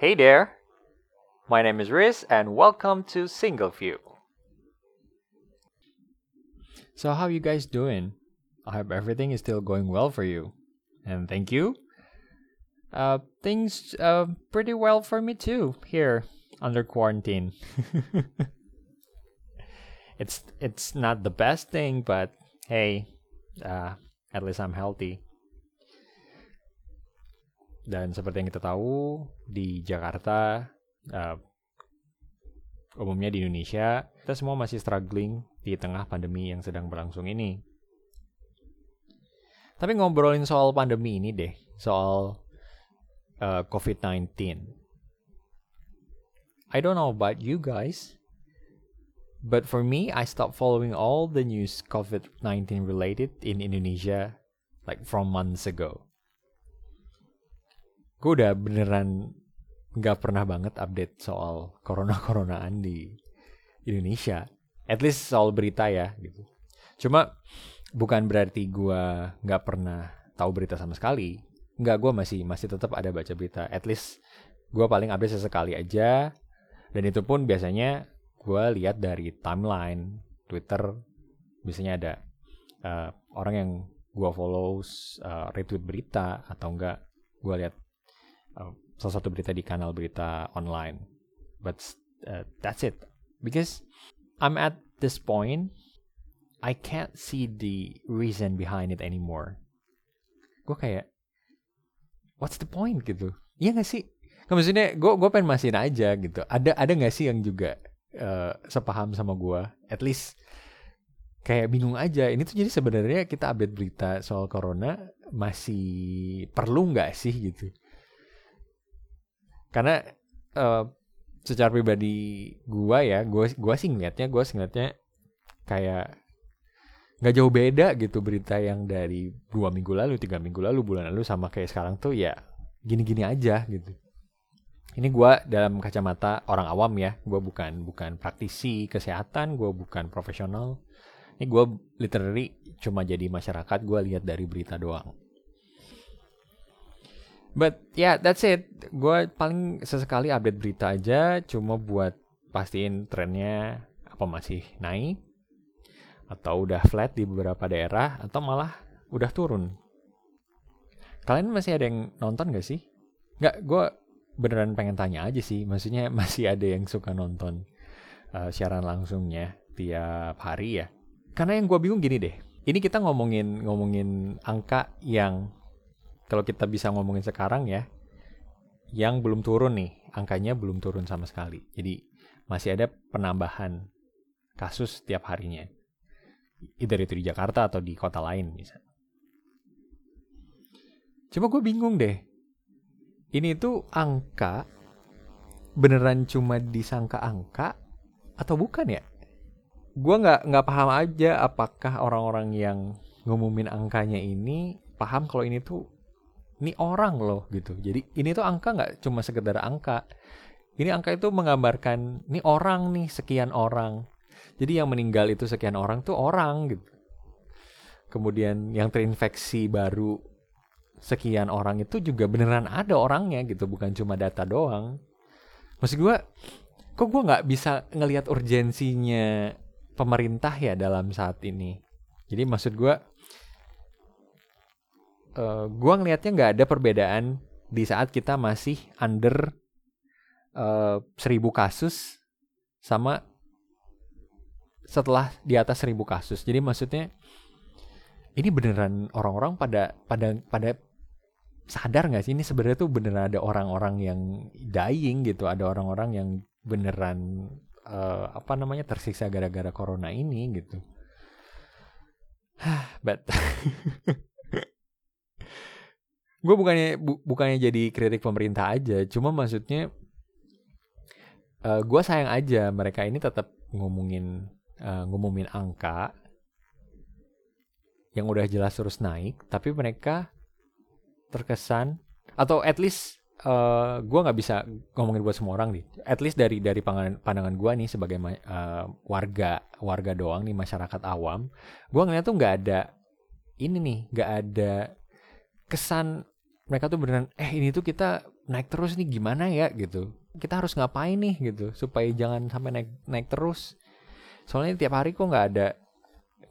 Hey there, my name is Riz, and welcome to Single View. So, how you guys doing? I hope everything is still going well for you, and thank you. Uh, things uh pretty well for me too here under quarantine. it's it's not the best thing, but hey, uh, at least I'm healthy. Dan seperti yang kita tahu di Jakarta, uh, umumnya di Indonesia, kita semua masih struggling di tengah pandemi yang sedang berlangsung ini. Tapi ngobrolin soal pandemi ini deh, soal uh, COVID-19. I don't know about you guys, but for me, I stopped following all the news COVID-19 related in Indonesia like from months ago. Gue udah beneran nggak pernah banget update soal corona-coronaan di Indonesia. At least soal berita ya gitu. Cuma bukan berarti gue nggak pernah tahu berita sama sekali. Nggak, gue masih masih tetap ada baca berita. At least gue paling update sesekali aja. Dan itu pun biasanya gue lihat dari timeline Twitter. Biasanya ada uh, orang yang gue follow uh, retweet berita atau enggak gue lihat uh, salah satu berita di kanal berita online. But uh, that's it. Because I'm at this point, I can't see the reason behind it anymore. Gue kayak, what's the point gitu? Iya gak sih? Nah, maksudnya gue gue pengen masihin aja gitu. Ada ada gak sih yang juga uh, sepaham sama gue? At least kayak bingung aja. Ini tuh jadi sebenarnya kita update berita soal corona masih perlu nggak sih gitu? Karena uh, secara pribadi gua ya, gua gua sih ngeliatnya, gua sih ngeliatnya kayak nggak jauh beda gitu berita yang dari dua minggu lalu, tiga minggu lalu, bulan lalu sama kayak sekarang tuh ya gini-gini aja gitu. Ini gua dalam kacamata orang awam ya, gua bukan bukan praktisi kesehatan, gua bukan profesional. Ini gua literally cuma jadi masyarakat, gua lihat dari berita doang. But yeah, that's it. Gue paling sesekali update berita aja, cuma buat pastiin trennya apa masih naik atau udah flat di beberapa daerah atau malah udah turun. Kalian masih ada yang nonton gak sih? Gak, gue beneran pengen tanya aja sih. Maksudnya masih ada yang suka nonton uh, siaran langsungnya tiap hari ya. Karena yang gue bingung gini deh. Ini kita ngomongin ngomongin angka yang kalau kita bisa ngomongin sekarang ya, yang belum turun nih, angkanya belum turun sama sekali. Jadi masih ada penambahan kasus setiap harinya. Either itu di Jakarta atau di kota lain bisa. Coba gue bingung deh. Ini tuh angka beneran cuma disangka angka atau bukan ya? Gue nggak nggak paham aja apakah orang-orang yang ngumumin angkanya ini paham kalau ini tuh ini orang loh gitu. Jadi ini tuh angka nggak cuma sekedar angka. Ini angka itu menggambarkan ini orang nih sekian orang. Jadi yang meninggal itu sekian orang tuh orang gitu. Kemudian yang terinfeksi baru sekian orang itu juga beneran ada orangnya gitu, bukan cuma data doang. Maksud gue, kok gue nggak bisa ngelihat urgensinya pemerintah ya dalam saat ini. Jadi maksud gue, uh, gue ngelihatnya nggak ada perbedaan di saat kita masih under uh, kasus sama setelah di atas seribu kasus. Jadi maksudnya ini beneran orang-orang pada pada pada sadar nggak sih ini sebenarnya tuh beneran ada orang-orang yang dying gitu, ada orang-orang yang beneran uh, apa namanya tersiksa gara-gara corona ini gitu. But gue bukannya bu, bukannya jadi kritik pemerintah aja cuma maksudnya uh, gue sayang aja mereka ini tetap ngomongin uh, ngumumin angka yang udah jelas terus naik tapi mereka terkesan atau at least uh, gue nggak bisa ngomongin buat semua orang nih. At least dari dari pandangan pandangan gue nih sebagai uh, warga warga doang nih masyarakat awam gue ngeliat tuh nggak ada ini nih nggak ada kesan mereka tuh beneran eh ini tuh kita naik terus nih gimana ya? Gitu. Kita harus ngapain nih? Gitu supaya jangan sampai naik naik terus. Soalnya tiap hari kok nggak ada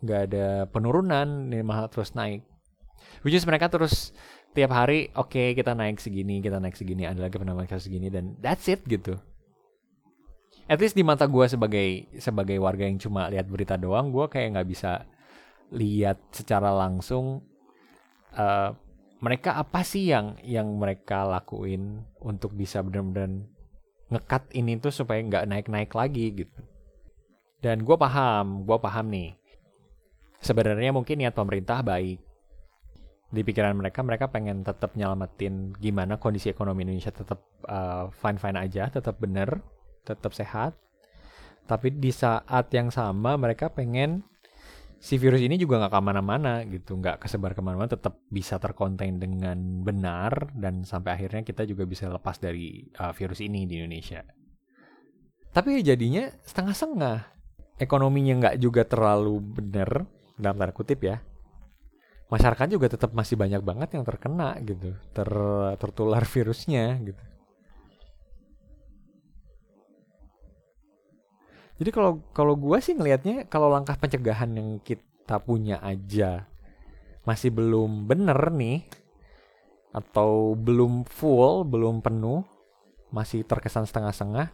nggak ada penurunan nih malah terus naik. Which is mereka terus tiap hari oke okay, kita naik segini kita naik segini ada lagi penambahan kasus segini dan that's it gitu. At least di mata gue sebagai sebagai warga yang cuma lihat berita doang gue kayak nggak bisa lihat secara langsung uh, mereka apa sih yang yang mereka lakuin untuk bisa benar-benar ngekat ini tuh supaya nggak naik-naik lagi gitu. Dan gue paham, gue paham nih. Sebenarnya mungkin niat pemerintah baik. Di pikiran mereka, mereka pengen tetap nyelamatin gimana kondisi ekonomi Indonesia tetap uh, fine-fine aja, tetap bener, tetap sehat. Tapi di saat yang sama mereka pengen si virus ini juga nggak ke mana-mana gitu, nggak kesebar ke mana-mana, tetap bisa terkonten dengan benar dan sampai akhirnya kita juga bisa lepas dari uh, virus ini di Indonesia. Tapi jadinya setengah-setengah, ekonominya nggak juga terlalu benar dalam tanda kutip ya. Masyarakat juga tetap masih banyak banget yang terkena gitu, ter tertular virusnya gitu. Jadi kalau kalau gue sih ngelihatnya kalau langkah pencegahan yang kita punya aja masih belum bener nih atau belum full, belum penuh, masih terkesan setengah-setengah,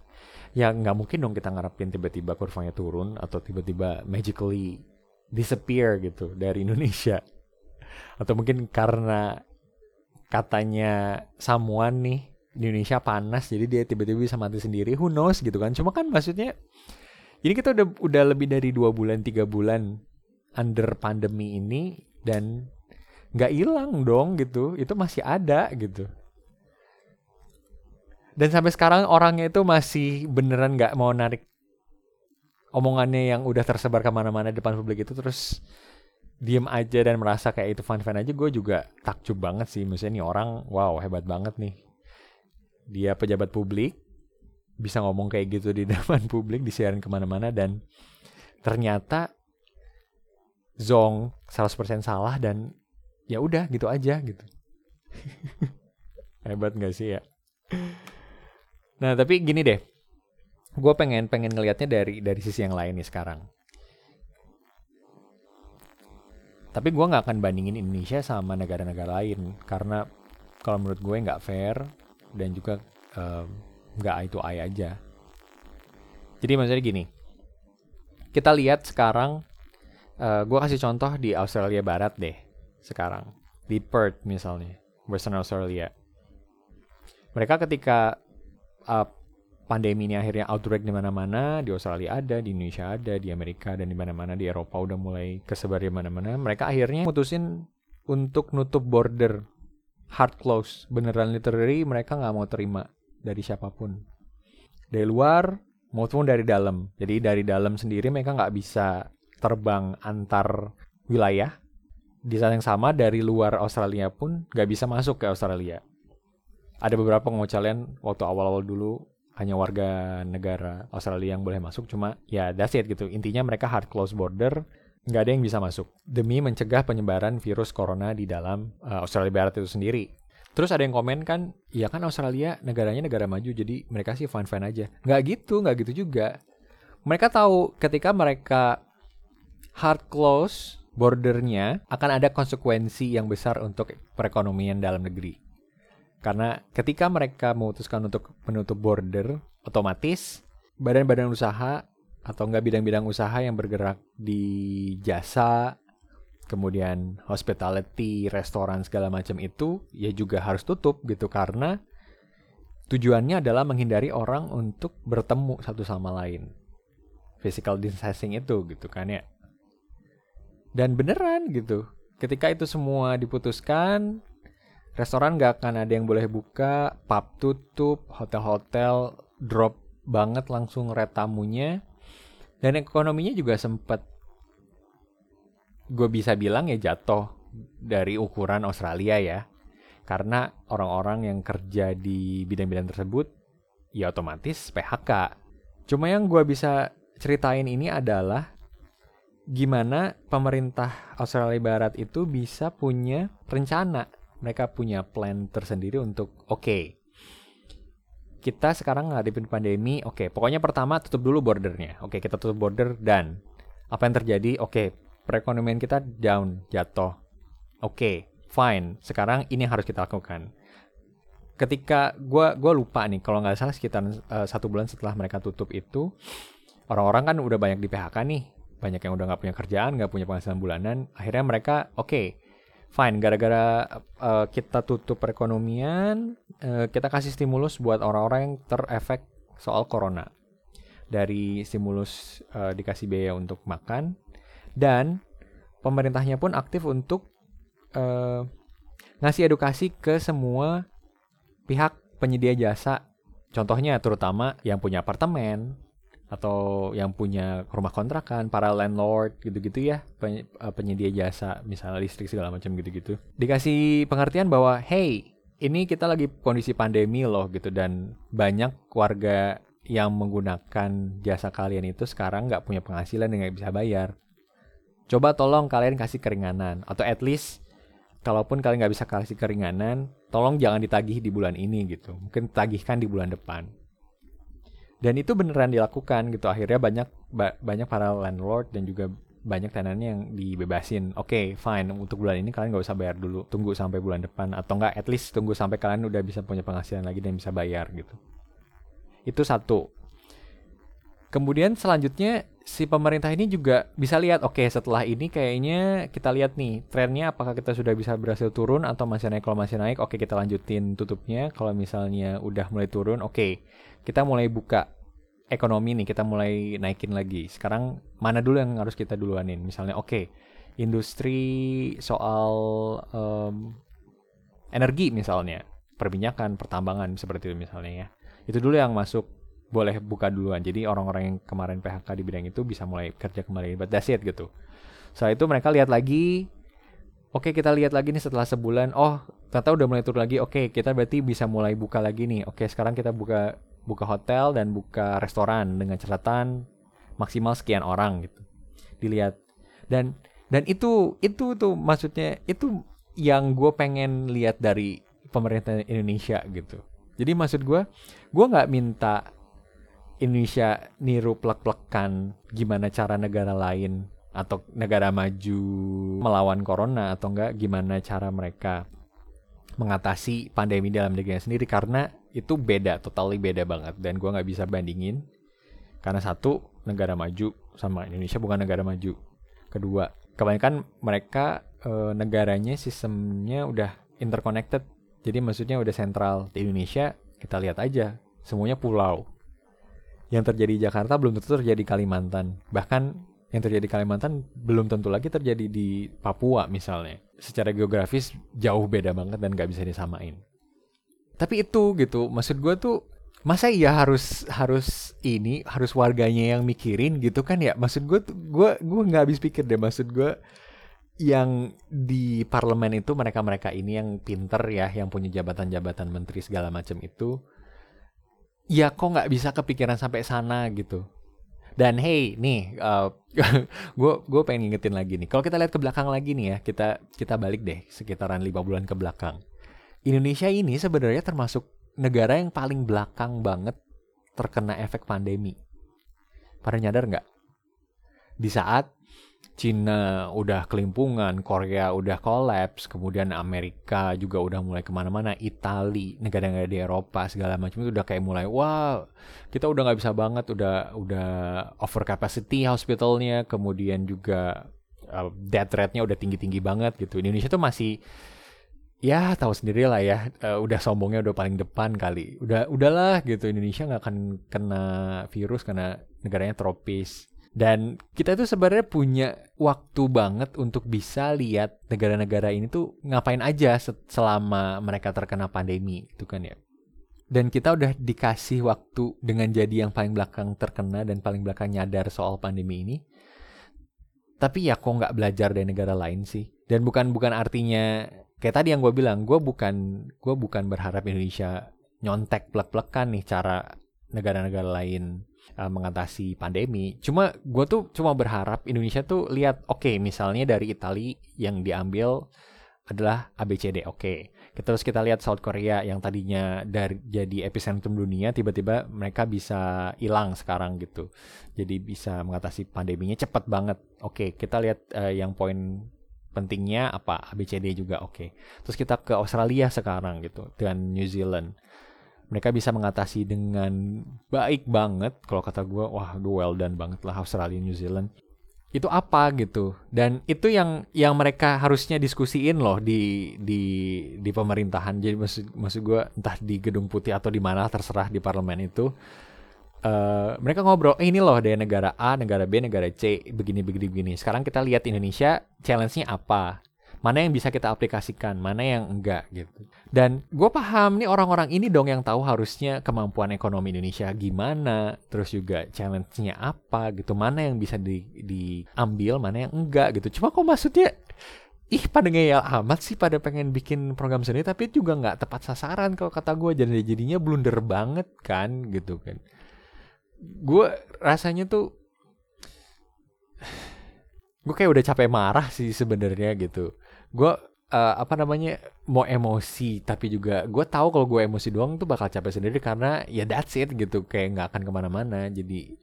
ya nggak mungkin dong kita ngarepin tiba-tiba kurvanya turun atau tiba-tiba magically disappear gitu dari Indonesia. Atau mungkin karena katanya someone nih Indonesia panas jadi dia tiba-tiba bisa mati sendiri, who knows gitu kan. Cuma kan maksudnya ini kita udah udah lebih dari dua bulan tiga bulan under pandemi ini dan nggak hilang dong gitu. Itu masih ada gitu. Dan sampai sekarang orangnya itu masih beneran nggak mau narik omongannya yang udah tersebar ke mana-mana depan publik itu. Terus diem aja dan merasa kayak itu fun-fun aja. Gue juga takjub banget sih. Misalnya nih orang wow hebat banget nih. Dia pejabat publik bisa ngomong kayak gitu di depan publik disiarin ke mana-mana dan ternyata Zong 100% salah dan ya udah gitu aja gitu. Hebat gak sih ya? Nah tapi gini deh. Gue pengen pengen ngelihatnya dari dari sisi yang lain nih sekarang. Tapi gue nggak akan bandingin Indonesia sama negara-negara lain karena kalau menurut gue nggak fair dan juga um, nggak eye aja. Jadi maksudnya gini, kita lihat sekarang, uh, eh, gue kasih contoh di Australia Barat deh, sekarang di Perth misalnya, Western Australia. Mereka ketika uh, pandemi ini akhirnya outbreak di mana-mana, di Australia ada, di Indonesia ada, di Amerika dan di mana-mana di Eropa udah mulai kesebar di mana-mana. Mereka akhirnya mutusin untuk nutup border hard close, beneran literally mereka nggak mau terima dari siapa pun. Dari luar maupun dari dalam. Jadi dari dalam sendiri mereka nggak bisa terbang antar wilayah. Di saat yang sama dari luar Australia pun nggak bisa masuk ke Australia. Ada beberapa pengecualian waktu awal-awal dulu hanya warga negara Australia yang boleh masuk cuma ya that's it gitu intinya mereka hard close border nggak ada yang bisa masuk demi mencegah penyebaran virus corona di dalam uh, Australia Barat itu sendiri Terus ada yang komen kan, ya kan Australia negaranya negara maju, jadi mereka sih fine-fine aja. Nggak gitu, nggak gitu juga. Mereka tahu ketika mereka hard close bordernya akan ada konsekuensi yang besar untuk perekonomian dalam negeri. Karena ketika mereka memutuskan untuk menutup border, otomatis badan-badan usaha atau enggak bidang-bidang usaha yang bergerak di jasa kemudian hospitality, restoran segala macam itu ya juga harus tutup gitu karena tujuannya adalah menghindari orang untuk bertemu satu sama lain. Physical distancing itu gitu kan ya. Dan beneran gitu. Ketika itu semua diputuskan, restoran gak akan ada yang boleh buka, pub tutup, hotel-hotel drop banget langsung retamunya. Dan ekonominya juga sempat gue bisa bilang ya jatuh dari ukuran Australia ya. Karena orang-orang yang kerja di bidang-bidang tersebut ya otomatis PHK. Cuma yang gue bisa ceritain ini adalah gimana pemerintah Australia Barat itu bisa punya rencana. Mereka punya plan tersendiri untuk oke. Okay, kita sekarang ngadepin pandemi, oke, okay, pokoknya pertama tutup dulu bordernya. Oke, okay, kita tutup border dan apa yang terjadi? Oke, okay, perekonomian kita down, jatuh. Oke, okay, fine. Sekarang ini yang harus kita lakukan. Ketika gue gua lupa nih, kalau nggak salah sekitar uh, satu bulan setelah mereka tutup itu, orang-orang kan udah banyak di PHK nih, banyak yang udah nggak punya kerjaan, nggak punya penghasilan bulanan. Akhirnya mereka, oke, okay, fine. Gara-gara uh, kita tutup perekonomian, uh, kita kasih stimulus buat orang-orang yang terefek soal corona. Dari stimulus uh, dikasih biaya untuk makan, dan pemerintahnya pun aktif untuk uh, ngasih edukasi ke semua pihak penyedia jasa. Contohnya terutama yang punya apartemen atau yang punya rumah kontrakan, para landlord gitu-gitu ya, eh, penyedia jasa misalnya listrik segala macam gitu-gitu. Dikasih pengertian bahwa hey, ini kita lagi kondisi pandemi loh gitu dan banyak warga yang menggunakan jasa kalian itu sekarang nggak punya penghasilan dan nggak bisa bayar. Coba tolong kalian kasih keringanan atau at least kalaupun kalian nggak bisa kasih keringanan, tolong jangan ditagih di bulan ini gitu. Mungkin tagihkan di bulan depan. Dan itu beneran dilakukan gitu. Akhirnya banyak ba banyak para landlord dan juga banyak tenannya yang dibebasin. Oke, okay, fine. Untuk bulan ini kalian nggak usah bayar dulu. Tunggu sampai bulan depan atau enggak at least tunggu sampai kalian udah bisa punya penghasilan lagi dan bisa bayar gitu. Itu satu. Kemudian selanjutnya si pemerintah ini juga bisa lihat oke okay, setelah ini kayaknya kita lihat nih trennya apakah kita sudah bisa berhasil turun atau masih naik? Kalau masih naik oke okay, kita lanjutin tutupnya. Kalau misalnya udah mulai turun oke okay, kita mulai buka ekonomi nih kita mulai naikin lagi. Sekarang mana dulu yang harus kita duluanin? Misalnya oke okay, industri soal um, energi misalnya perminyakan pertambangan seperti itu misalnya ya. Itu dulu yang masuk boleh buka duluan. Jadi orang-orang yang kemarin PHK di bidang itu bisa mulai kerja kembali. But that's it gitu. Setelah itu mereka lihat lagi. Oke okay, kita lihat lagi nih setelah sebulan. Oh ternyata udah mulai turun lagi. Oke okay, kita berarti bisa mulai buka lagi nih. Oke okay, sekarang kita buka buka hotel dan buka restoran dengan catatan maksimal sekian orang gitu. Dilihat dan dan itu itu tuh maksudnya itu yang gue pengen lihat dari pemerintah Indonesia gitu. Jadi maksud gue, gue nggak minta Indonesia niru plek-plekan gimana cara negara lain atau negara maju melawan corona atau enggak gimana cara mereka mengatasi pandemi dalam negerinya sendiri karena itu beda, totally beda banget. Dan gue nggak bisa bandingin karena satu negara maju sama Indonesia bukan negara maju. Kedua, kebanyakan mereka e, negaranya sistemnya udah interconnected, jadi maksudnya udah sentral. Di Indonesia kita lihat aja semuanya pulau yang terjadi di Jakarta belum tentu terjadi di Kalimantan. Bahkan yang terjadi di Kalimantan belum tentu lagi terjadi di Papua misalnya. Secara geografis jauh beda banget dan gak bisa disamain. Tapi itu gitu, maksud gue tuh masa iya harus harus ini harus warganya yang mikirin gitu kan ya maksud gue gue gue nggak habis pikir deh maksud gue yang di parlemen itu mereka mereka ini yang pinter ya yang punya jabatan-jabatan menteri segala macam itu ya kok nggak bisa kepikiran sampai sana gitu. Dan hey nih gue uh, gue pengen ngingetin lagi nih. Kalau kita lihat ke belakang lagi nih ya kita kita balik deh sekitaran lima bulan ke belakang. Indonesia ini sebenarnya termasuk negara yang paling belakang banget terkena efek pandemi. Pada nyadar nggak? Di saat Cina udah kelimpungan, Korea udah kolaps, kemudian Amerika juga udah mulai ke mana-mana, Itali, negara-negara di Eropa segala macam itu udah kayak mulai, wah kita udah nggak bisa banget, udah udah over capacity hospitalnya, kemudian juga uh, death rate-nya udah tinggi-tinggi banget gitu. Indonesia tuh masih ya tahu sendiri lah ya, uh, udah sombongnya udah paling depan kali, udah udahlah gitu Indonesia nggak akan kena virus karena negaranya tropis dan kita itu sebenarnya punya waktu banget untuk bisa lihat negara-negara ini tuh ngapain aja selama mereka terkena pandemi itu kan ya. Dan kita udah dikasih waktu dengan jadi yang paling belakang terkena dan paling belakang nyadar soal pandemi ini. Tapi ya kok nggak belajar dari negara lain sih. Dan bukan bukan artinya kayak tadi yang gue bilang, gue bukan gue bukan berharap Indonesia nyontek plek-plekan nih cara negara-negara lain uh, mengatasi pandemi. Cuma gue tuh cuma berharap Indonesia tuh lihat, oke okay, misalnya dari Italia yang diambil adalah ABCD. Oke. Okay. Terus kita lihat South Korea yang tadinya dari jadi epicentrum dunia tiba-tiba mereka bisa hilang sekarang gitu. Jadi bisa mengatasi pandeminya cepat banget. Oke, okay, kita lihat uh, yang poin pentingnya apa ABCD juga oke. Okay. Terus kita ke Australia sekarang gitu dan New Zealand. Mereka bisa mengatasi dengan baik banget kalau kata gue wah well done banget lah Australia New Zealand. Itu apa gitu? Dan itu yang yang mereka harusnya diskusiin loh di di di pemerintahan. Jadi maksud maksud gue entah di gedung putih atau di mana terserah di parlemen itu uh, mereka ngobrol eh, ini loh dari negara A negara B negara C begini begini begini. Sekarang kita lihat Indonesia challenge-nya apa mana yang bisa kita aplikasikan, mana yang enggak gitu. Dan gue paham nih orang-orang ini dong yang tahu harusnya kemampuan ekonomi Indonesia gimana, terus juga challenge-nya apa gitu, mana yang bisa di, diambil, mana yang enggak gitu. Cuma kok maksudnya ih pada ngeyel amat sih pada pengen bikin program sendiri tapi juga nggak tepat sasaran kalau kata gue jadi jadinya blunder banget kan gitu kan gue rasanya tuh gue kayak udah capek marah sih sebenarnya gitu gue uh, apa namanya mau emosi tapi juga gue tahu kalau gue emosi doang tuh bakal capek sendiri karena ya that's it gitu kayak nggak akan ke mana-mana. Jadi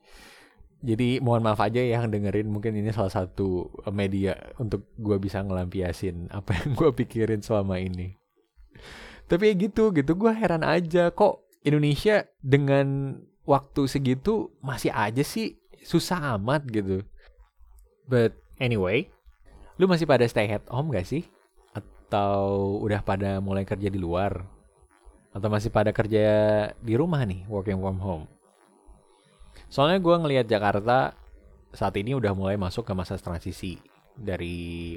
jadi mohon maaf aja ya yang dengerin mungkin ini salah satu media untuk gue bisa ngelampiasin apa yang gue pikirin selama ini. Tapi ya gitu gitu. Gue heran aja kok Indonesia dengan waktu segitu masih aja sih susah amat gitu. But anyway Lu masih pada stay at home gak sih? Atau udah pada mulai kerja di luar? Atau masih pada kerja di rumah nih, working from home? Soalnya gue ngelihat Jakarta saat ini udah mulai masuk ke masa transisi dari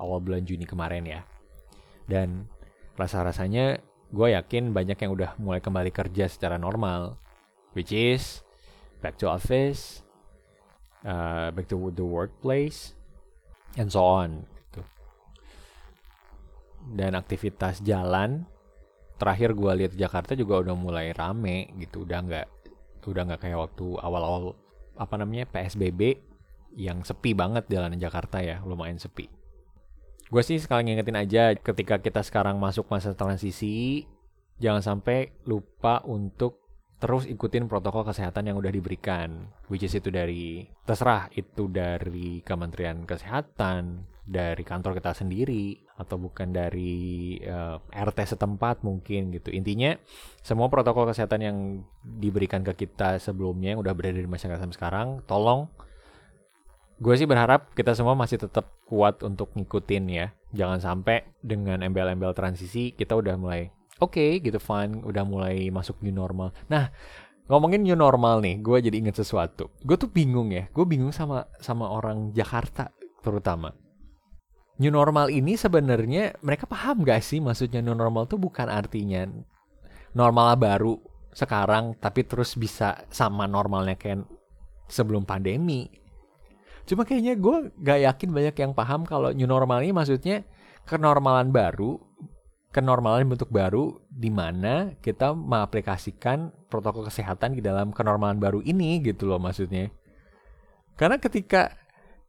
awal bulan Juni kemarin ya. Dan rasa-rasanya gue yakin banyak yang udah mulai kembali kerja secara normal. Which is back to office, uh, back to the workplace, and so on gitu. dan aktivitas jalan terakhir gue lihat Jakarta juga udah mulai rame gitu udah nggak udah nggak kayak waktu awal-awal apa namanya PSBB yang sepi banget jalanan Jakarta ya lumayan sepi gue sih sekali ngingetin aja ketika kita sekarang masuk masa transisi jangan sampai lupa untuk terus ikutin protokol kesehatan yang udah diberikan which is itu dari terserah itu dari Kementerian Kesehatan dari kantor kita sendiri atau bukan dari uh, eh, RT setempat mungkin gitu. Intinya semua protokol kesehatan yang diberikan ke kita sebelumnya yang udah berada di masyarakat sekarang tolong gue sih berharap kita semua masih tetap kuat untuk ngikutin ya. Jangan sampai dengan embel-embel transisi kita udah mulai oke okay, gitu fine udah mulai masuk new normal. Nah ngomongin new normal nih gue jadi inget sesuatu. Gue tuh bingung ya gue bingung sama sama orang Jakarta terutama. New normal ini sebenarnya mereka paham gak sih maksudnya new normal tuh bukan artinya normal baru sekarang tapi terus bisa sama normalnya kayak sebelum pandemi. Cuma kayaknya gue gak yakin banyak yang paham kalau new normal ini maksudnya kenormalan baru kenormalan bentuk baru di mana kita mengaplikasikan protokol kesehatan di dalam kenormalan baru ini gitu loh maksudnya. Karena ketika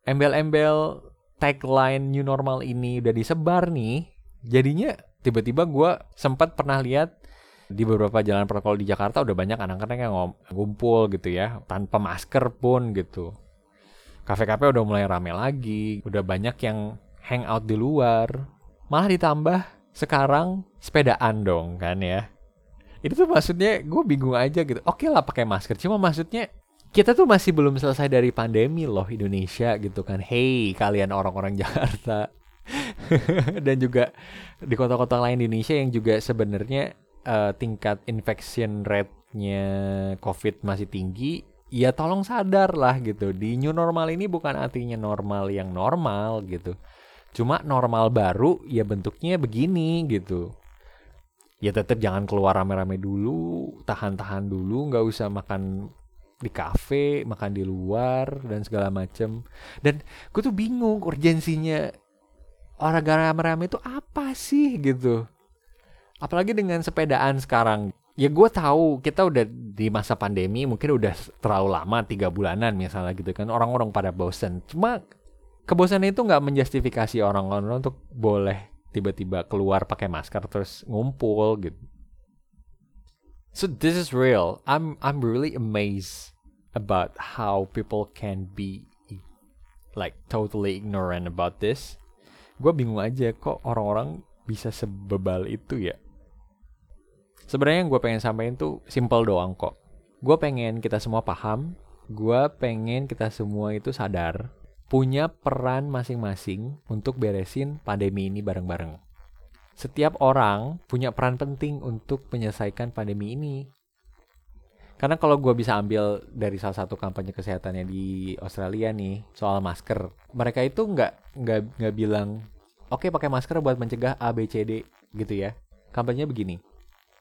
embel-embel tagline new normal ini udah disebar nih, jadinya tiba-tiba gue sempat pernah lihat di beberapa jalan protokol di Jakarta udah banyak anak-anak yang ngumpul gitu ya tanpa masker pun gitu. Kafe-kafe udah mulai rame lagi, udah banyak yang hangout di luar. Malah ditambah sekarang sepedaan dong kan ya. Itu tuh maksudnya gue bingung aja gitu. Oke lah pakai masker, cuma maksudnya kita tuh masih belum selesai dari pandemi loh Indonesia gitu kan. Hey kalian orang-orang Jakarta dan juga di kota-kota lain di Indonesia yang juga sebenarnya uh, tingkat infection rate-nya COVID masih tinggi, ya tolong sadar lah gitu. Di new normal ini bukan artinya normal yang normal gitu. Cuma normal baru ya bentuknya begini gitu. Ya tetap jangan keluar rame-rame dulu, tahan-tahan dulu, nggak usah makan di kafe, makan di luar dan segala macem. Dan gue tuh bingung urgensinya olahraga rame-rame itu apa sih gitu. Apalagi dengan sepedaan sekarang. Ya gue tahu kita udah di masa pandemi mungkin udah terlalu lama tiga bulanan misalnya gitu kan orang-orang pada bosen. Cuma kebosanan itu nggak menjustifikasi orang-orang untuk boleh tiba-tiba keluar pakai masker terus ngumpul gitu. So this is real. I'm I'm really amazed about how people can be like totally ignorant about this. Gue bingung aja kok orang-orang bisa sebebal itu ya. Sebenarnya yang gue pengen sampaikan tuh simple doang kok. Gue pengen kita semua paham. Gue pengen kita semua itu sadar punya peran masing-masing untuk beresin pandemi ini bareng-bareng. Setiap orang punya peran penting untuk menyelesaikan pandemi ini. Karena kalau gue bisa ambil dari salah satu kampanye kesehatannya di Australia nih soal masker, mereka itu nggak bilang oke okay, pakai masker buat mencegah A B C D gitu ya. Kampanyenya begini,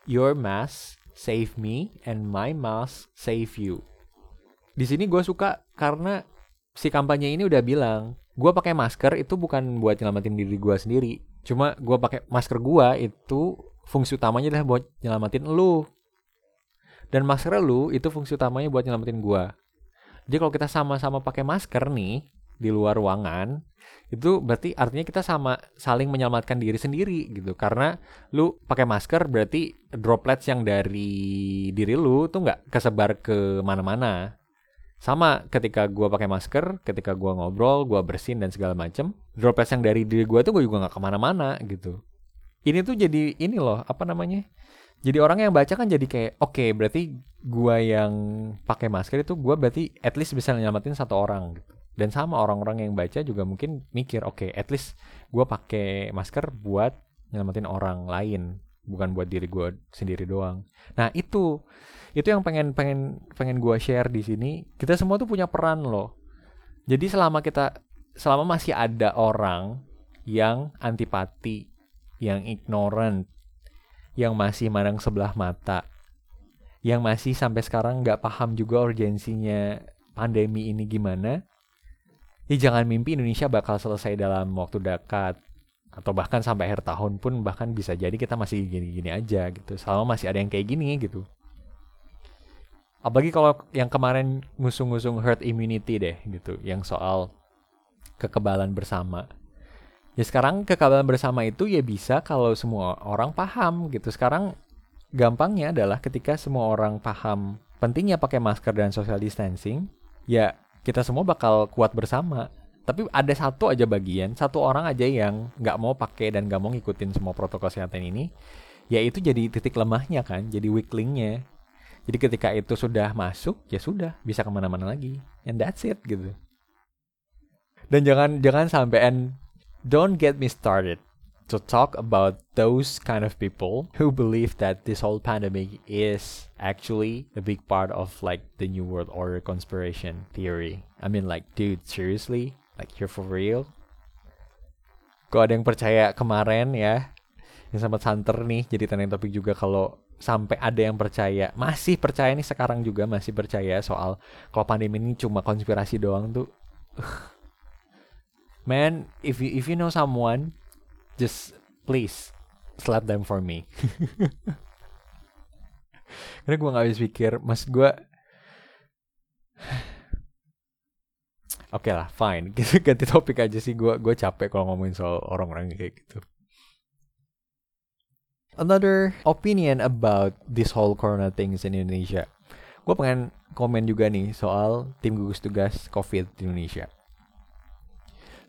Your mask save me and my mask save you. Di sini gue suka karena si kampanye ini udah bilang, gue pakai masker itu bukan buat nyelamatin diri gue sendiri. Cuma gue pakai masker gue itu fungsi utamanya adalah buat nyelamatin lu. Dan masker lu itu fungsi utamanya buat nyelamatin gue. Jadi kalau kita sama-sama pakai masker nih di luar ruangan, itu berarti artinya kita sama saling menyelamatkan diri sendiri gitu. Karena lu pakai masker berarti droplets yang dari diri lu tuh nggak kesebar ke mana-mana sama ketika gue pakai masker ketika gue ngobrol gue bersin dan segala macem droplets yang dari diri gue tuh gue juga nggak ke mana-mana gitu. Ini tuh jadi ini loh apa namanya jadi orang yang baca kan jadi kayak oke okay, berarti gue yang pakai masker itu gue berarti at least bisa nyelamatin satu orang gitu. Dan sama orang-orang yang baca juga mungkin mikir oke okay, at least gue pakai masker buat nyelamatin orang lain bukan buat diri gue sendiri doang. Nah itu itu yang pengen pengen pengen gue share di sini. Kita semua tuh punya peran loh. Jadi selama kita selama masih ada orang yang antipati yang ignorant yang masih mandang sebelah mata yang masih sampai sekarang nggak paham juga urgensinya pandemi ini gimana ya jangan mimpi Indonesia bakal selesai dalam waktu dekat. Atau bahkan sampai akhir tahun pun bahkan bisa jadi kita masih gini-gini aja gitu. Selama masih ada yang kayak gini gitu apalagi kalau yang kemarin ngusung-ngusung herd immunity deh gitu. Yang soal kekebalan bersama. Ya sekarang kekebalan bersama itu ya bisa kalau semua orang paham gitu. Sekarang gampangnya adalah ketika semua orang paham pentingnya pakai masker dan social distancing ya kita semua bakal kuat bersama. Tapi ada satu aja bagian satu orang aja yang nggak mau pakai dan nggak mau ngikutin semua protokol kesehatan ini ya itu jadi titik lemahnya kan jadi weak linknya jadi ketika itu sudah masuk, ya sudah bisa ke mana-mana lagi. And that's it gitu. Dan jangan jangan sampai and don't get me started to talk about those kind of people who believe that this whole pandemic is actually a big part of like the new world order conspiration theory. I mean like dude, seriously? Like you're for real? Kok ada yang percaya kemarin ya yang sempat santer nih jadi trending topik juga kalau sampai ada yang percaya masih percaya nih sekarang juga masih percaya soal kalau pandemi ini cuma konspirasi doang tuh man if you if you know someone just please slap them for me karena gue nggak habis pikir mas gue Oke okay lah, fine. Ganti topik aja sih. Gue gue capek kalau ngomongin soal orang-orang kayak gitu another opinion about this whole corona things in Indonesia. Gue pengen komen juga nih soal tim gugus tugas COVID di Indonesia.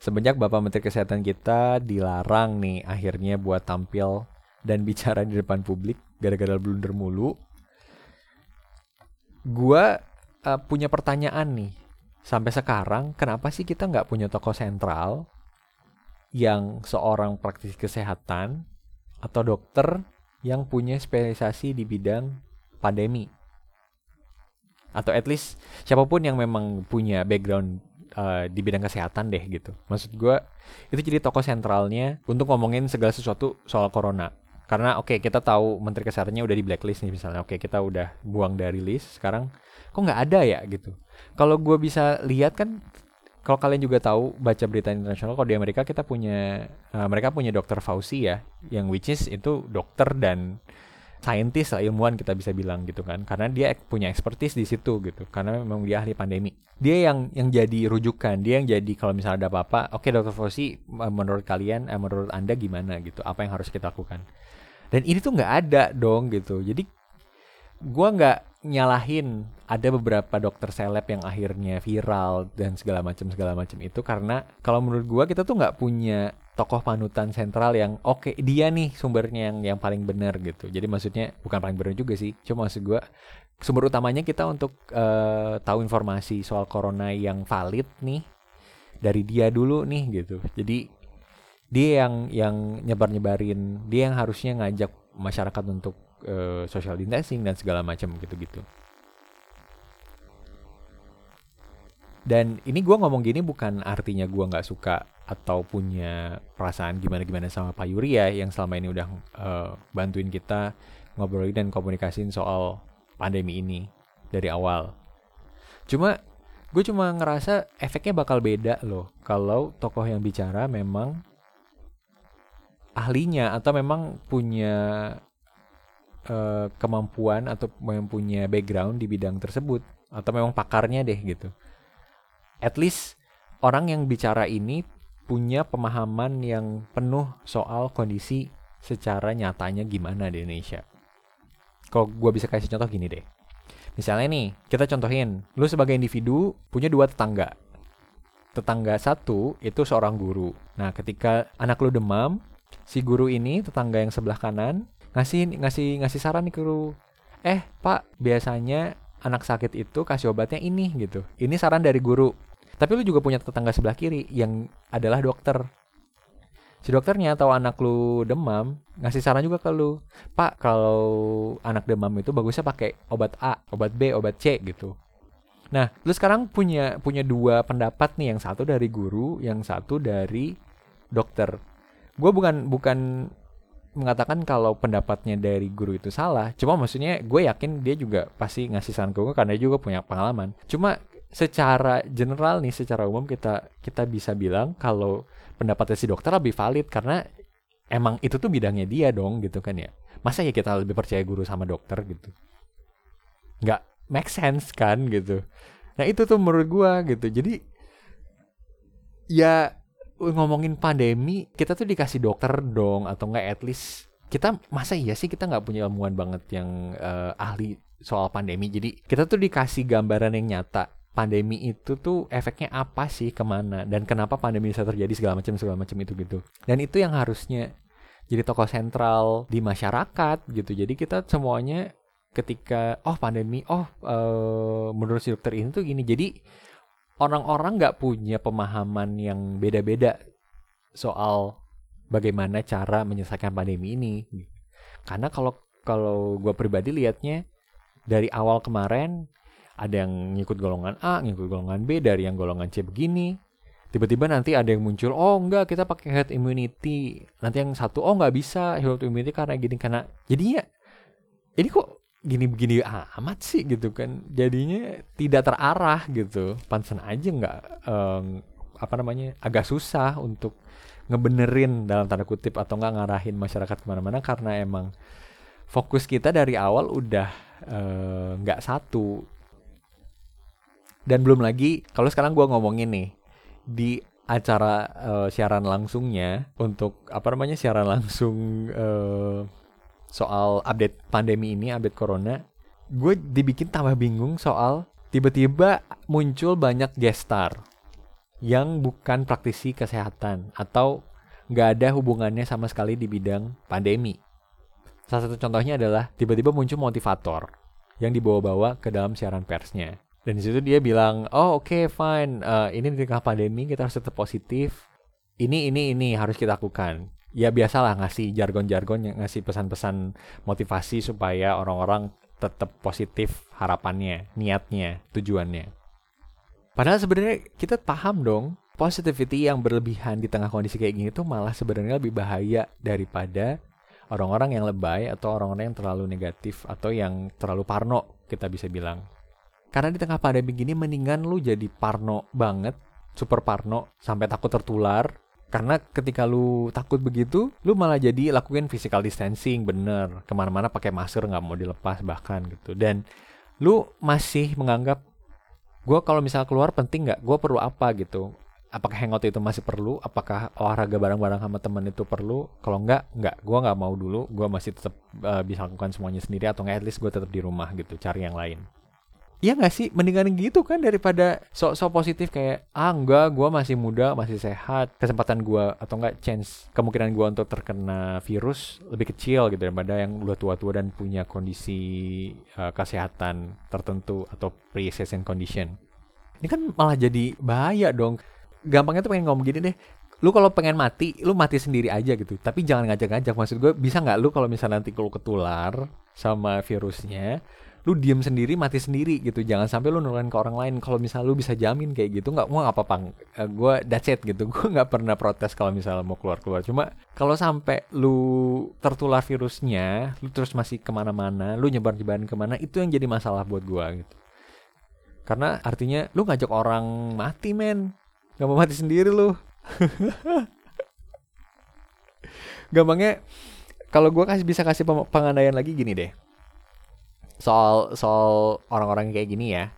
Semenjak Bapak Menteri Kesehatan kita dilarang nih akhirnya buat tampil dan bicara di depan publik gara-gara blunder mulu. Gue uh, punya pertanyaan nih. Sampai sekarang kenapa sih kita nggak punya toko sentral yang seorang praktisi kesehatan atau dokter yang punya spesialisasi di bidang pandemi. Atau at least siapa pun yang memang punya background uh, di bidang kesehatan deh gitu. Maksud gue itu jadi toko sentralnya untuk ngomongin segala sesuatu soal corona. Karena oke okay, kita tahu menteri kesehatannya udah di blacklist nih misalnya. Oke okay, kita udah buang dari list. Sekarang kok nggak ada ya gitu. Kalau gue bisa lihat kan kalau kalian juga tahu baca berita internasional kalau di Amerika kita punya uh, mereka punya dokter Fauci ya yang which is itu dokter dan saintis lah ilmuwan kita bisa bilang gitu kan. Karena dia punya expertise di situ gitu karena memang dia ahli pandemi. Dia yang yang jadi rujukan dia yang jadi kalau misalnya ada apa-apa oke okay, dokter Fosi menurut kalian eh, menurut anda gimana? gitu apa yang harus kita lakukan? Dan ini tuh nggak ada dong gitu. Jadi gua nggak nyalahin ada beberapa dokter seleb yang akhirnya viral dan segala macam segala macam itu karena kalau menurut gua kita tuh nggak punya tokoh panutan sentral yang oke okay, dia nih sumbernya yang yang paling benar gitu. Jadi maksudnya bukan paling benar juga sih. Cuma maksud gua sumber utamanya kita untuk uh, tahu informasi soal corona yang valid nih dari dia dulu nih gitu. Jadi dia yang yang nyebar nyebarin dia yang harusnya ngajak masyarakat untuk uh, social distancing dan segala macam gitu-gitu. Dan ini gue ngomong gini bukan artinya gue nggak suka atau punya perasaan gimana-gimana sama Pak Yuri ya yang selama ini udah uh, bantuin kita ngobrolin dan komunikasiin soal pandemi ini dari awal. Cuma gue cuma ngerasa efeknya bakal beda loh kalau tokoh yang bicara memang ahlinya atau memang punya uh, kemampuan atau mempunyai background di bidang tersebut atau memang pakarnya deh gitu. At least orang yang bicara ini punya pemahaman yang penuh soal kondisi secara nyatanya gimana di Indonesia. Kalau gue bisa kasih contoh gini deh. Misalnya nih, kita contohin, lu sebagai individu punya dua tetangga. Tetangga satu itu seorang guru. Nah, ketika anak lu demam, si guru ini tetangga yang sebelah kanan ngasih ngasih ngasih saran nih ke lu eh pak biasanya anak sakit itu kasih obatnya ini gitu. Ini saran dari guru. Tapi lu juga punya tetangga sebelah kiri yang adalah dokter. Si dokternya tahu anak lu demam ngasih saran juga ke lu. Pak kalau anak demam itu bagusnya pakai obat A obat B obat C gitu. Nah lu sekarang punya punya dua pendapat nih. Yang satu dari guru yang satu dari dokter. Gue bukan bukan mengatakan kalau pendapatnya dari guru itu salah. Cuma maksudnya gue yakin dia juga pasti ngasih saran ke gue karena dia juga punya pengalaman. Cuma secara general nih, secara umum kita kita bisa bilang kalau pendapatnya si dokter lebih valid karena emang itu tuh bidangnya dia dong gitu kan ya. Masa ya kita lebih percaya guru sama dokter gitu? Nggak make sense kan gitu. Nah itu tuh menurut gue gitu. Jadi ya ngomongin pandemi kita tuh dikasih dokter dong atau enggak at least kita masa iya sih kita nggak punya ilmuwan banget yang uh, ahli soal pandemi? Jadi kita tuh dikasih gambaran yang nyata pandemi itu tuh efeknya apa sih ke mana dan kenapa pandemi bisa terjadi segala macam segala macam itu gitu. Dan itu yang harusnya jadi tokoh sentral di masyarakat gitu. Jadi kita semuanya ketika oh pandemi oh uh, menurut si dokter ini tuh gini. Jadi orang-orang nggak punya pemahaman yang beda-beda soal bagaimana cara menyelesaikan pandemi ini. Karena kalau kalau gue pribadi liatnya dari awal kemarin ada yang ngikut golongan A, ngikut golongan B, dari yang golongan C begini. Tiba-tiba nanti ada yang muncul, oh enggak kita pakai herd immunity. Nanti yang satu, oh nggak bisa herd immunity karena gini karena jadinya ini kok gini-begini amat sih gitu kan. Jadinya tidak terarah gitu. Pansen aja nggak um, apa namanya agak susah untuk ngebenerin dalam tanda kutip atau nggak ngarahin masyarakat ke mana-mana karena emang fokus kita dari awal udah eh, nggak uh, satu. Dan belum lagi kalau sekarang gue ngomongin nih di acara uh, siaran langsungnya untuk apa namanya siaran langsung uh, soal update pandemi ini, update corona, gue dibikin tambah bingung soal tiba-tiba muncul banyak gestar yang bukan praktisi kesehatan atau nggak ada hubungannya sama sekali di bidang pandemi. Salah satu contohnya adalah tiba-tiba muncul motivator yang dibawa-bawa ke dalam siaran persnya. Dan di situ dia bilang, oh oke okay, fine, uh, ini di tengah pandemi kita harus tetap positif. Ini, ini, ini harus kita lakukan ya biasalah ngasih jargon-jargon yang ngasih pesan-pesan motivasi supaya orang-orang tetap positif harapannya, niatnya, tujuannya. Padahal sebenarnya kita paham dong, positivity yang berlebihan di tengah kondisi kayak gini tuh malah sebenarnya lebih bahaya daripada orang-orang yang lebay atau orang-orang yang terlalu negatif atau yang terlalu parno kita bisa bilang. Karena di tengah pandemi gini mendingan lu jadi parno banget, super parno sampai takut tertular Karena ketika lu takut begitu, lu malah jadi lakuin physical distancing bener. Ke mana-mana pakai masker nggak mau dilepas bahkan gitu. Dan lu masih menganggap gue kalau misal keluar penting nggak? Gue perlu apa gitu? Apakah hangout itu masih perlu? Apakah olahraga bareng-bareng sama temen itu perlu? Kalau nggak, nggak. Gue nggak mau dulu. Gue masih tetap uh, bisa lakukan semuanya sendiri atau nggak? At least gue tetap di rumah gitu, cari yang lain. Iya gak sih? Mendingan gitu kan daripada sok-sok positif kayak ah enggak, gue masih muda, masih sehat, kesempatan gue atau enggak chance kemungkinan gue untuk terkena virus lebih kecil gitu daripada yang udah tua-tua dan punya kondisi uh, kesehatan tertentu atau pre-existing condition. Ini kan malah jadi bahaya dong. Gampangnya tuh pengen ngomong gini deh, lu kalau pengen mati, lu mati sendiri aja gitu. Tapi jangan ngajak-ngajak. Maksud gue bisa nggak lu kalau misalnya nanti lu ketular sama virusnya, lu diem sendiri mati sendiri gitu. Jangan sampai lu nularin ke orang lain. Kalau misal lu bisa jamin kayak gitu nggak mau apa apa uh, eh, gue that's it gitu. Gue nggak pernah protes kalau misalnya mau keluar keluar cuma kalau sampai lu tertular virusnya lu terus masih ke mana-mana lu nyebar nyebarin ke mana itu yang jadi masalah buat gue gitu. Karena artinya lu ngajak orang mati men. Nggak mau mati sendiri lu. Gampangnya kalau gue kasih bisa kasih pengandaian lagi gini deh soal soal orang-orang kayak gini ya.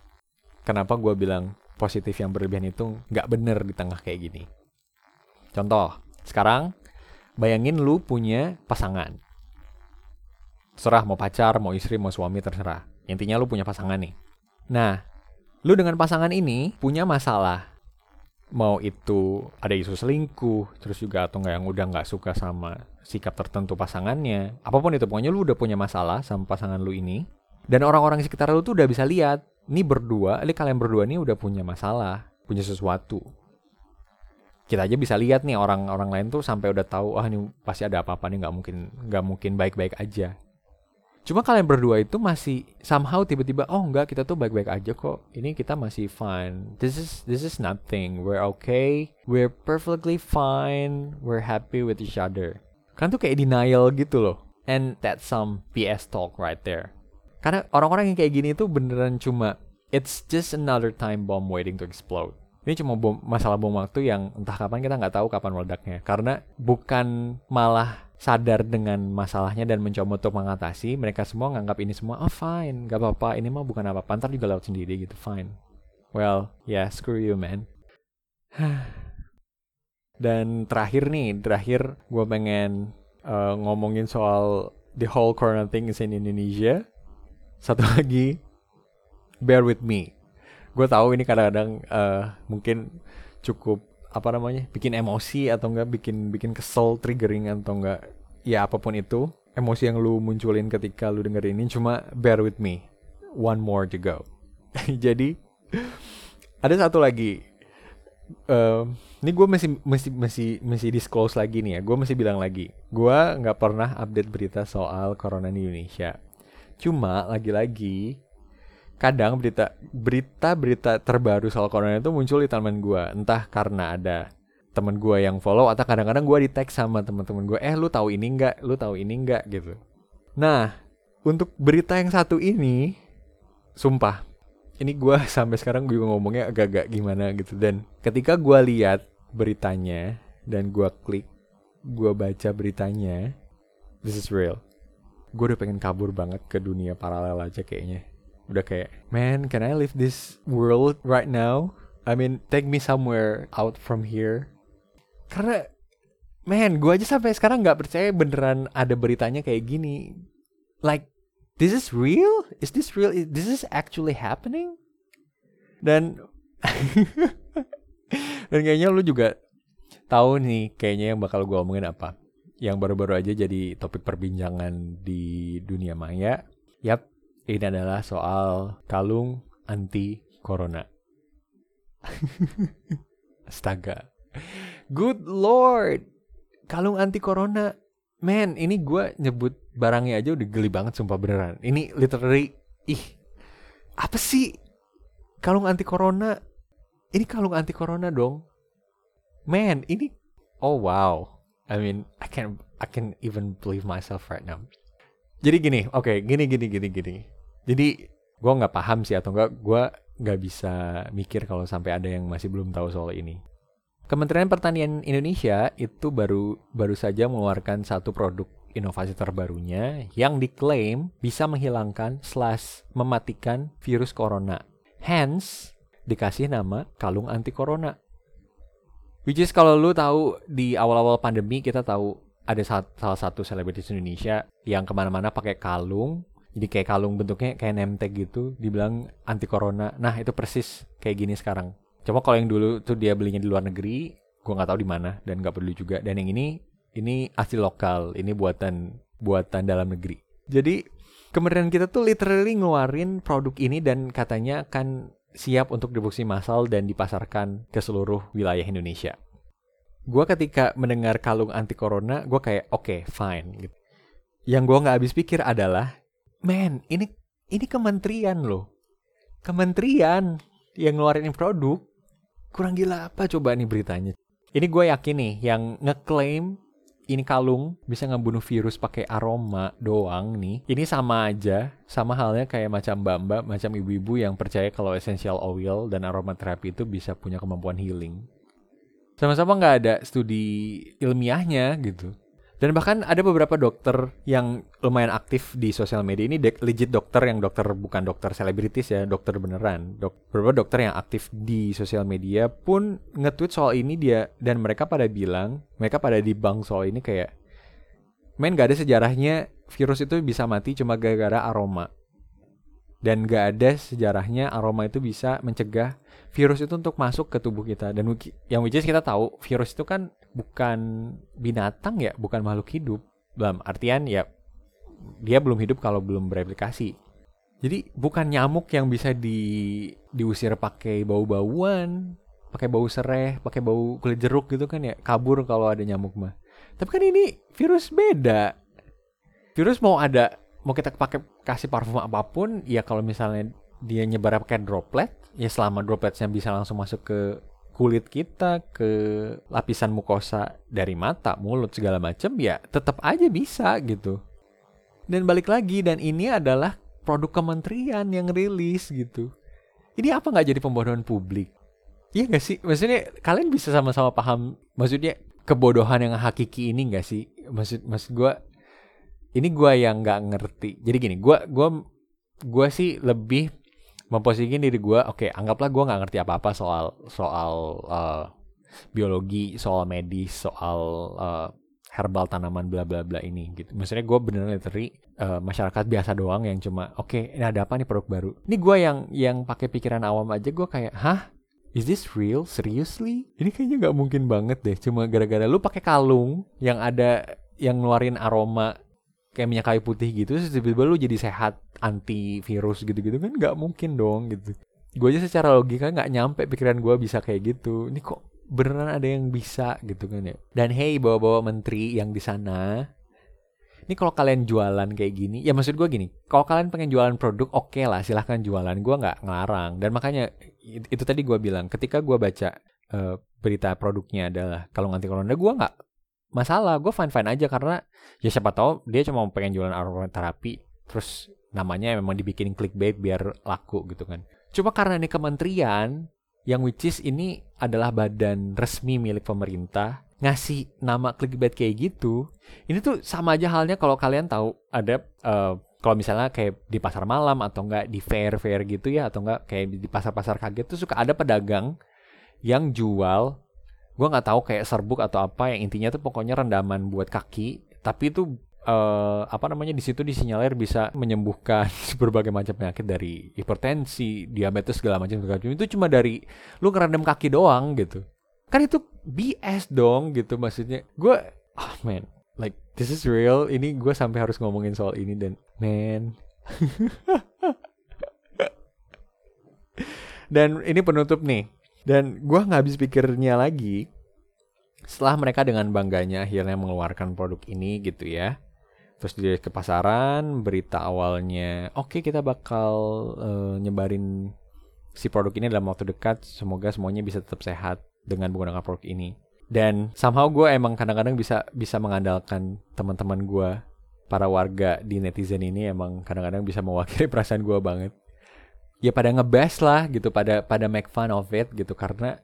Kenapa gue bilang positif yang berlebihan itu nggak bener di tengah kayak gini? Contoh sekarang bayangin lu punya pasangan. Terserah mau pacar mau istri mau suami terserah. Intinya lu punya pasangan nih. Nah lu dengan pasangan ini punya masalah. Mau itu ada isu selingkuh terus juga atau nggak yang udah nggak suka sama sikap tertentu pasangannya. Apa pun itu pokoknya lu udah punya masalah sama pasangan lu ini dan orang-orang sekitar lu tuh udah bisa lihat, ini berdua, ini kalian berdua nih udah punya masalah, punya sesuatu. Kita aja bisa lihat nih orang-orang lain tuh sampai udah tahu, ah ini pasti ada apa-apa nih nggak mungkin nggak mungkin baik-baik aja. Cuma kalian berdua itu masih somehow tiba-tiba oh enggak kita tuh baik-baik aja kok. Ini kita masih fine. This is this is nothing. We're okay. We're perfectly fine. We're happy with each other. Kan tuh kayak denial gitu loh. And that's some BS talk right there. Karena orang-orang yang kayak gini itu beneran cuma it's just another time bomb waiting to explode. Ini cuma bom, masalah bom waktu yang entah kapan kita nggak tahu kapan meledaknya. Karena bukan malah sadar dengan masalahnya dan mencoba untuk mengatasi, mereka semua nganggap ini semua, oh fine, gak apa-apa, ini mah bukan apa-apa, ntar juga lewat sendiri gitu, fine. Well, yeah, screw you man. dan terakhir nih, terakhir gue pengen uh, ngomongin soal the whole corona thing is in Indonesia satu lagi bear with me. Gue tahu ini kadang-kadang uh, mungkin cukup apa namanya bikin emosi atau enggak bikin bikin kesel triggering atau enggak ya apa pun itu emosi yang lu munculin ketika lu dengerin ini cuma bear with me. One more to go. Jadi ada satu lagi. Uh, ini gue masih masih masih masih disclose lagi nih ya gue masih bilang lagi. Gue nggak pernah update berita soal corona di Indonesia Cuma lagi-lagi kadang berita berita berita terbaru soal corona itu muncul di timeline gue entah karena ada temen gue yang follow atau kadang-kadang gue di tag sama teman-teman gue eh lu tahu ini nggak? Lu tahu ini nggak? Gitu. Nah untuk berita yang satu ini sumpah ini gue sampai sekarang gue ngomongnya agak-agak gimana gitu. Dan ketika gue lihat beritanya dan gue klik gue baca beritanya this is real gue udah pengen kabur banget ke dunia paralel aja kayaknya. Udah kayak man can I leave this world right now? I mean take me somewhere out from here. Karena man gue aja sampai sekarang nggak percaya beneran ada beritanya kayak gini. Like this is real? Is this real? Is this is actually happening? Dan dan kayaknya lu juga tahu nih kayaknya yang bakal gue omongin apa yang baru-baru aja jadi topik perbincangan di dunia maya. Yap, ini adalah soal kalung anti corona. Astaga. Good lord. Kalung anti corona. Man, ini gue nyebut barangnya aja udah geli banget sumpah beneran. Ini literally ih. Apa sih? Kalung anti corona. Ini kalung anti corona dong. Man, ini oh wow I mean, I can I can even believe myself right now. Jadi gini, oke, okay, gini gini gini gini. Jadi gue nggak paham sih atau enggak gue nggak bisa mikir kalau sampai ada yang masih belum tahu soal ini. Kementerian Pertanian Indonesia itu baru baru saja mengeluarkan satu produk inovasi terbarunya yang diklaim bisa menghilangkan slash mematikan virus corona. Hence, dikasih nama kalung anti corona. Which is kalau lu tahu di awal-awal pandemi kita tahu ada salah satu selebritis Indonesia yang ke mana-mana pakai kalung jadi kayak kalung bentuknya kayak tag gitu dibilang anti corona nah itu persis kayak gini sekarang Coba kalau yang dulu tuh dia belinya di luar negeri, gue nggak tahu di mana dan nggak peduli juga. Dan yang ini ini asli lokal, ini buatan buatan dalam negeri. Jadi kemudian kita tuh literally ngeluarin produk ini dan katanya akan siap untuk diproduksi massal dan dipasarkan ke seluruh wilayah Indonesia. Gue ketika mendengar kalung anti corona, gue kayak oke okay, fine. Gitu. Yang gue nggak habis pikir adalah, man ini ini kementerian loh, kementerian yang ngeluarin produk Kurang gila apa coba nih beritanya? Ini gue yakin nih yang ngeklaim ini kalung bisa ngebunuh virus pakai aroma doang nih. Ini sama aja, sama halnya kayak macam mbak-mbak, macam ibu-ibu yang percaya kalau essential oil dan aromaterapi itu bisa punya kemampuan healing. Sama-sama nggak ada studi ilmiahnya gitu. Dan bahkan ada beberapa dokter yang lumayan aktif di sosial media ini legit dokter yang dokter bukan dokter selebritis ya, dokter beneran. Dok, beberapa dokter yang aktif di sosial media pun nge-tweet soal ini dia dan mereka pada bilang, mereka pada dibang soal ini kayak main gak ada sejarahnya virus itu bisa mati cuma gara-gara aroma. Dan gak ada sejarahnya aroma itu bisa mencegah virus itu untuk masuk ke tubuh kita. Dan yang which kita tahu virus itu kan bukan binatang ya, bukan makhluk hidup. Dalam artian ya dia belum hidup kalau belum bereplikasi. Jadi bukan nyamuk yang bisa di diusir pakai bau-bauan, pakai bau sereh, pakai bau kulit jeruk gitu kan ya, kabur kalau ada nyamuk mah. Tapi kan ini virus beda. Virus mau ada mau kita pakai kasih parfum apa pun, ya kalau misalnya dia nyebar pakai droplet, ya selama dropletnya bisa langsung masuk ke kulit kita ke lapisan mukosa dari mata, mulut segala macam ya tetap aja bisa gitu. Dan balik lagi dan ini adalah produk kementerian yang rilis gitu. Ini apa nggak jadi pembodohan publik? Iya gak sih? Maksudnya kalian bisa sama-sama paham maksudnya kebodohan yang hakiki ini gak sih? Maksud maksud gue ini gue yang nggak ngerti. Jadi gini, gue gua gue sih lebih memposisikan diri gue oke okay, anggaplah gue nggak ngerti apa apa soal soal uh, biologi soal medis soal uh, herbal tanaman bla bla bla ini gitu maksudnya gue bener literally uh, masyarakat biasa doang yang cuma oke okay, ini ada apa nih produk baru ini gue yang yang pakai pikiran awam aja gue kayak hah Is this real? Seriously? Ini kayaknya nggak mungkin banget deh. Cuma gara-gara lu pakai kalung yang ada yang ngeluarin aroma kayak minyak kayu putih gitu terus tiba-tiba lu jadi sehat anti virus gitu-gitu kan nggak mungkin dong gitu. Gue aja secara logika nggak nyampe pikiran gue bisa kayak gitu. Ini kok beneran ada yang bisa gitu kan ya. Dan hey bawa-bawa menteri yang di sana. Ini kalau kalian jualan kayak gini ya maksud gue gini kalau kalian pengen jualan produk oke okay lah silahkan jualan. Gue nggak ngelarang. Dan makanya itu tadi gue bilang ketika gue baca uh, berita produknya adalah kalau anti corona gue nggak masalah. Gue fine fine aja karena ya siapa tahu dia cuma pengen jualan aromaterapi terus namanya memang dibikin clickbait biar laku gitu kan. Cuma karena ini kementerian yang which is ini adalah badan resmi milik pemerintah ngasih nama clickbait kayak gitu ini tuh sama aja halnya kalau kalian tahu ada uh, kalau misalnya kayak di pasar malam atau enggak di fair fair gitu ya atau enggak kayak di pasar pasar kaget tuh suka ada pedagang yang jual gue nggak tahu kayak serbuk atau apa yang intinya tuh pokoknya rendaman buat kaki tapi itu uh, apa namanya di situ disinyalir bisa menyembuhkan berbagai macam penyakit dari hipertensi, diabetes segala macam segala macam itu cuma dari lu ngerendam kaki doang gitu. Kan itu BS dong gitu maksudnya. Gue oh man, like this is real. Ini gue sampai harus ngomongin soal ini dan man. dan ini penutup nih dan gue nggak habis pikirnya lagi setelah mereka dengan bangganya akhirnya mengeluarkan produk ini gitu ya. Terus dia ke pasaran, berita awalnya, oke okay, kita bakal uh, nyebarin si produk ini dalam waktu dekat. Semoga semuanya bisa tetap sehat dengan menggunakan produk ini. Dan somehow gue emang kadang-kadang bisa bisa mengandalkan teman-teman gue, para warga di netizen ini emang kadang-kadang bisa mewakili perasaan gue banget ya pada ngebes lah gitu pada pada make fun of it gitu karena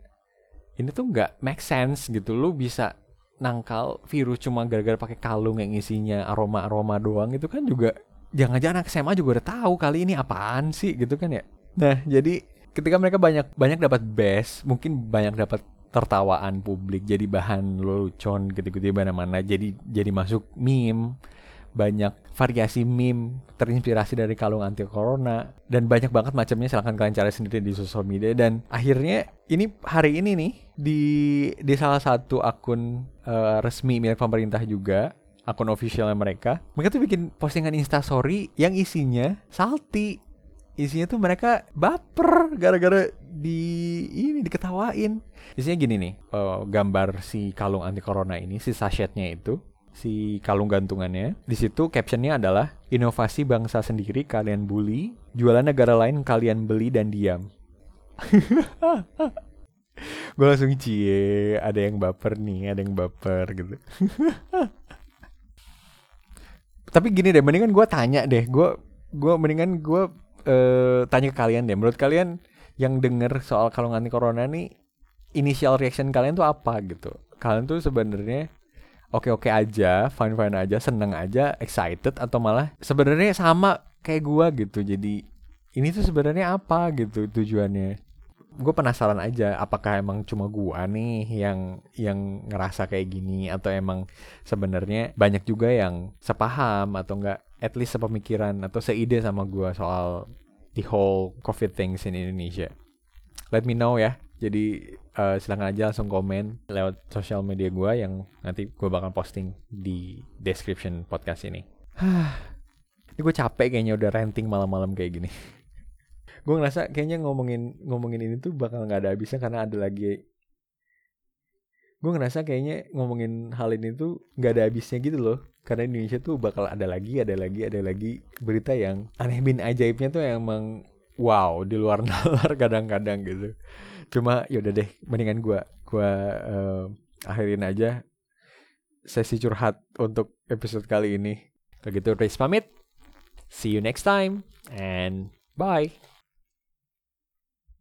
ini tuh nggak make sense gitu lu bisa nangkal virus cuma gara-gara pakai kalung yang isinya aroma-aroma doang itu kan juga jangan-jangan anak SMA juga udah tahu kali ini apaan sih gitu kan ya. Nah jadi ketika mereka banyak banyak dapat best mungkin banyak dapat tertawaan publik jadi bahan lelucon gitu-gitu mana-mana jadi jadi masuk meme banyak variasi meme terinspirasi dari kalung anti corona dan banyak banget macamnya silahkan kalian cari sendiri di sosial media. Dan akhirnya ini hari ini nih di di salah satu akun uh, resmi milik pemerintah juga akun officialnya mereka mereka tuh bikin postingan instastory yang isinya salty. Isinya tuh mereka baper gara-gara di ini diketawain. Isinya gini nih uh, gambar si kalung anti corona ini si sachetnya itu si kalung gantungannya. Di situ captionnya adalah inovasi bangsa sendiri kalian bully, jualan negara lain kalian beli dan diam. gue langsung cie, ada yang baper nih, ada yang baper gitu. Tapi gini deh, mendingan gue tanya deh, gue gue mendingan gue uh, tanya ke kalian deh, menurut kalian yang denger soal kalung anti corona nih, initial reaction kalian tuh apa gitu? Kalian tuh sebenarnya oke-oke aja, fine-fine aja, seneng aja, excited atau malah sebenarnya sama kayak gua gitu. Jadi ini tuh sebenarnya apa gitu tujuannya? Gue penasaran aja apakah emang cuma gua nih yang yang ngerasa kayak gini atau emang sebenarnya banyak juga yang sepaham atau enggak at least sepemikiran atau seide sama gua soal the whole covid things in Indonesia. Let me know ya. Jadi uh, silahkan aja langsung komen lewat sosial media gue yang nanti gue bakal posting di description podcast ini. ini gue capek kayaknya udah ranting malam-malam kayak gini. gue ngerasa kayaknya ngomongin ngomongin ini tuh bakal nggak ada habisnya karena ada lagi. Gue ngerasa kayaknya ngomongin hal ini tuh nggak ada habisnya gitu loh. Karena Indonesia tuh bakal ada lagi, ada lagi, ada lagi berita yang aneh bin ajaibnya tuh emang wow di luar nalar kadang-kadang gitu cuma yaudah deh mendingan gue gue uh, akhirin aja sesi curhat untuk episode kali ini. Kalau gitu Riz pamit. See you next time and bye